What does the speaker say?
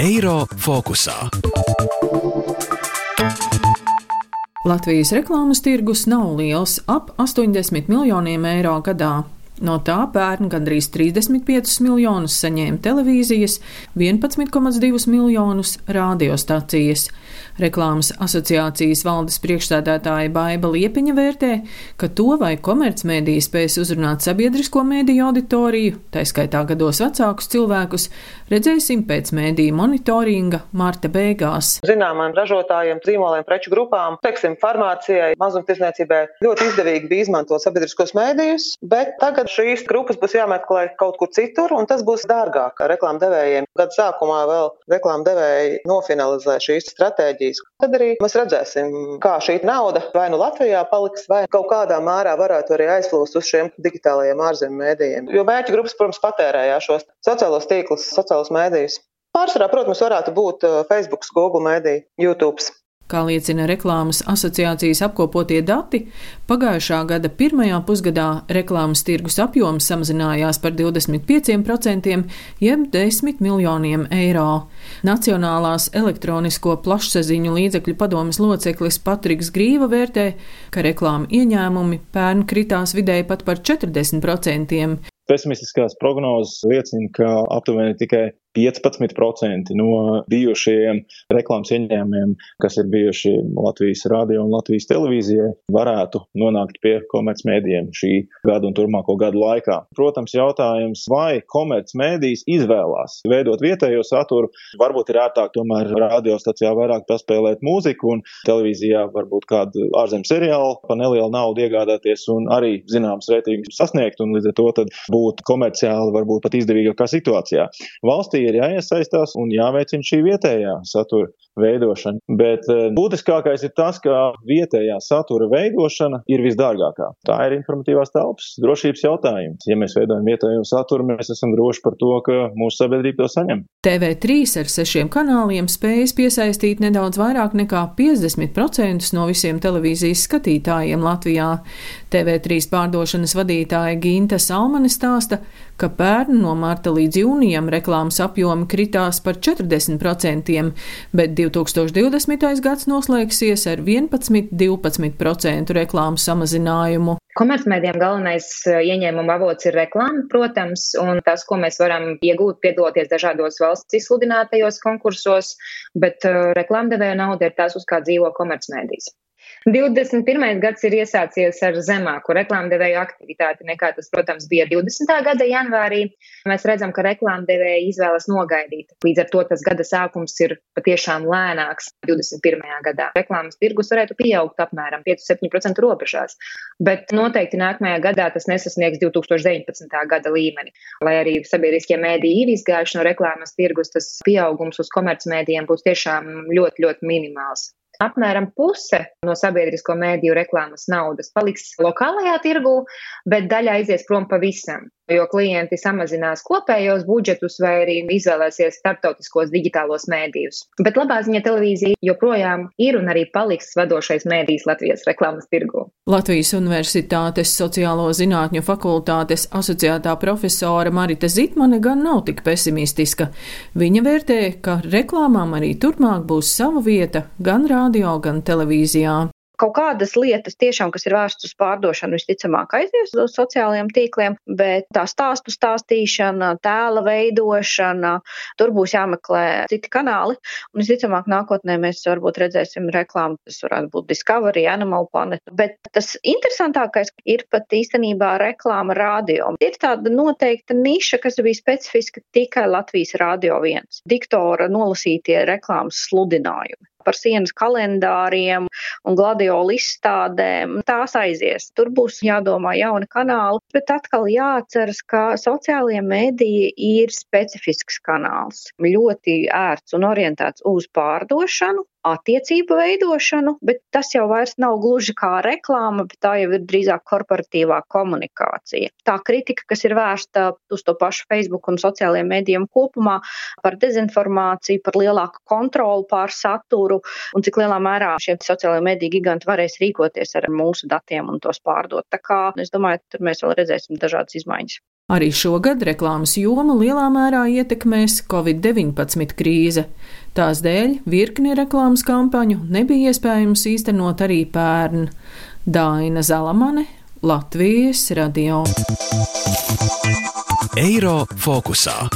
Eiro fokusā. Latvijas reklāmas tirgus nav liels - ap 80 miljoniem eiro gadā. No tā pērn gandrīz 35 miljonus saņēma televīzijas, 11,2 miljonus radiostacijas. Reklāmas asociācijas valdes priekšstādātāja Baiva Liepiņa vērtē, ka to vai komercmedija spēs uzrunāt sabiedrisko mediju auditoriju, tā skaitā gados vecākus cilvēkus, redzēsim pēc mediju monitoringa marta beigās. Zināmām ražotājiem, zīmoliem, preču grupām, teiksim, farmācijai, mazumtirdzniecībai ļoti izdevīgi bija izmantot sabiedriskos mēdījus, bet tagad tad šīs grupas būs jāmeklē kaut kur citur, un tas būs dārgāk reklāmdevējiem. Gada sākumā vēl reklāmdevēji nofinalizē šīs stratēģijas. Tad arī mēs redzēsim, kā šī nauda vai nu Latvijā paliks, vai kaut kādā mērā varētu arī aizplūst uz šiem digitālajiem ārzemju mēdījiem. Jo mērķu grupas, protams, patērējā šos sociālos tīklus, sociālos mēdījus. Pārsvarā, protams, varētu būt uh, Facebook, Google mēdī, YouTube. Kā liecina reklāmas asociācijas apkopotie dati, pagājušā gada pirmajā pusgadā reklāmas tirgus apjoms samazinājās par 25%, jeb 10 miljoniem eiro. Nacionālās elektronisko plašsaziņu līdzekļu padomas loceklis Patriks Grīva vērtē, ka reklāma ieņēmumi pērn kritās vidēji pat par 40%. Pesimistiskās prognozes liecina, ka aptuveni tikai 15% no bijušajiem reklāmas ieņēmumiem, kas ir bijuši Latvijas radio un Latvijas televīzijai, varētu nonākt pie komercmedijiem šī gada un turpmāko gadu laikā. Protams, jautājums, vai komercmedijas izvēlās veidot vietējo saturu, varbūt ir ērtāk tomēr radiostacijā vairāk paspēlēt mūziku un televīzijā varbūt kādu ārzemju seriālu pa nelielu naudu iegādāties un arī zināms vērtības sasniegt un līdz ar to būt komerciāli varbūt pat izdevīgākā situācijā. Valstī ir jāiesaistās un jāveicina šī vietējā satura veidošana. Bet eh, būtiskākais ir tas, ka vietējā satura veidošana ir visdārgākā. Tā ir informatīvās telpas drošības jautājums. Ja mēs veidojam vietējo saturu, mēs esam droši par to, ka mūsu sabiedrība to saņem. TV3 ar sešiem kanāliem spējas piesaistīt nedaudz vairāk nekā 50% no visiem televīzijas skatītājiem Latvijā. TV3 pārdošanas vadītāja Ginta Salmane stāsta, ka pērn no marta līdz jūnijam reklāmas apjomi kritās par 40%, bet 2020. gads noslēgsies ar 11-12% reklāmas samazinājumu. Komercmedijiem galvenais eh, ieņēmuma avots ir reklāma, protams, un tas, ko mēs varam iegūt, piedaloties dažādos valsts izsludinātajos konkursos, bet uh, reklāmdevēja nauda ir tās, uz kā dzīvo komercmedijas. 21. gads ir iesācies ar zemāku reklāmdevēju aktivitāti nekā tas, protams, bija 20. gada janvārī. Mēs redzam, ka reklāmdevēji izvēlas nogaidīt. Līdz ar to tas gada sākums ir patiešām lēnāks 21. gadā. Reklāmas tirgus varētu pieaugt apmēram 5-7% robežās, bet noteikti nākamajā gadā tas nesasniegs 2019. gada līmeni. Lai arī sabiedriskie mēdīji ir izgājuši no reklāmas tirgus, tas pieaugums uz komercmēdījiem būs tiešām ļoti, ļoti minimāls. Apmēram puse no sabiedrisko mēdīju reklāmas naudas paliks lokālajā tirgū, bet daļa aizies prom pavisam jo klienti samazinās kopējos budžetus vai arī izvēlēsies starptautiskos digitālos mēdījus. Bet labā ziņa televīzija joprojām ir un arī paliks vadošais mēdījis Latvijas reklāmas tirgu. Latvijas Universitātes sociālo zinātņu fakultātes asociētā profesora Marita Zitmane gan nav tik pesimistiska. Viņa vērtē, ka reklāmām arī turpmāk būs sava vieta gan radio, gan televīzijā. Kaut kādas lietas, tiešām, kas ir vērstas uz pārdošanu, visticamāk aizies uz sociālajiem tīkliem, bet tā stāstu stāstīšana, tēla veidošana, tur būs jāmeklē citi kanāli. Un visticamāk, nākotnē mēs varbūt redzēsim reklāmu, tas varētu būt Discovery, Animal Planet. Bet tas interesantākais ir pat īstenībā reklāma radio. Ir tāda noteikta niša, kas bija specifiska tikai Latvijas radio viens. Diktora nolasītie reklāmas sludinājumi par sienas kalendāriem un gladiolu izstādēm. Tās aizies. Tur būs jādomā jauni kanāli, bet atkal jāatceras, ka sociālie mediji ir specifisks kanāls. Ļoti ērts un orientēts uz pārdošanu, attiecību veidošanu, bet tas jau vairs nav gluži kā reklāma, bet tā jau ir drīzāk korporatīvā komunikācija. Tā kritika, kas ir vērsta uz to pašu Facebook un sociālajiem medijiem kopumā par dezinformāciju, par lielāku kontroli pār saturu un cik lielā mērā šie sociālajie mediju giganti varēs rīkoties ar mūsu datiem un tos pārdot. Tā kā es domāju, tur mēs vēl redzēsim dažādas izmaiņas. Arī šogad reklāmas jomu lielā mērā ietekmēs Covid-19 krīze. Tās dēļ virkni reklāmas kampaņu nebija iespējams īstenot arī pērn. Daina Zalamane, Latvijas radio. Eiro fokusā.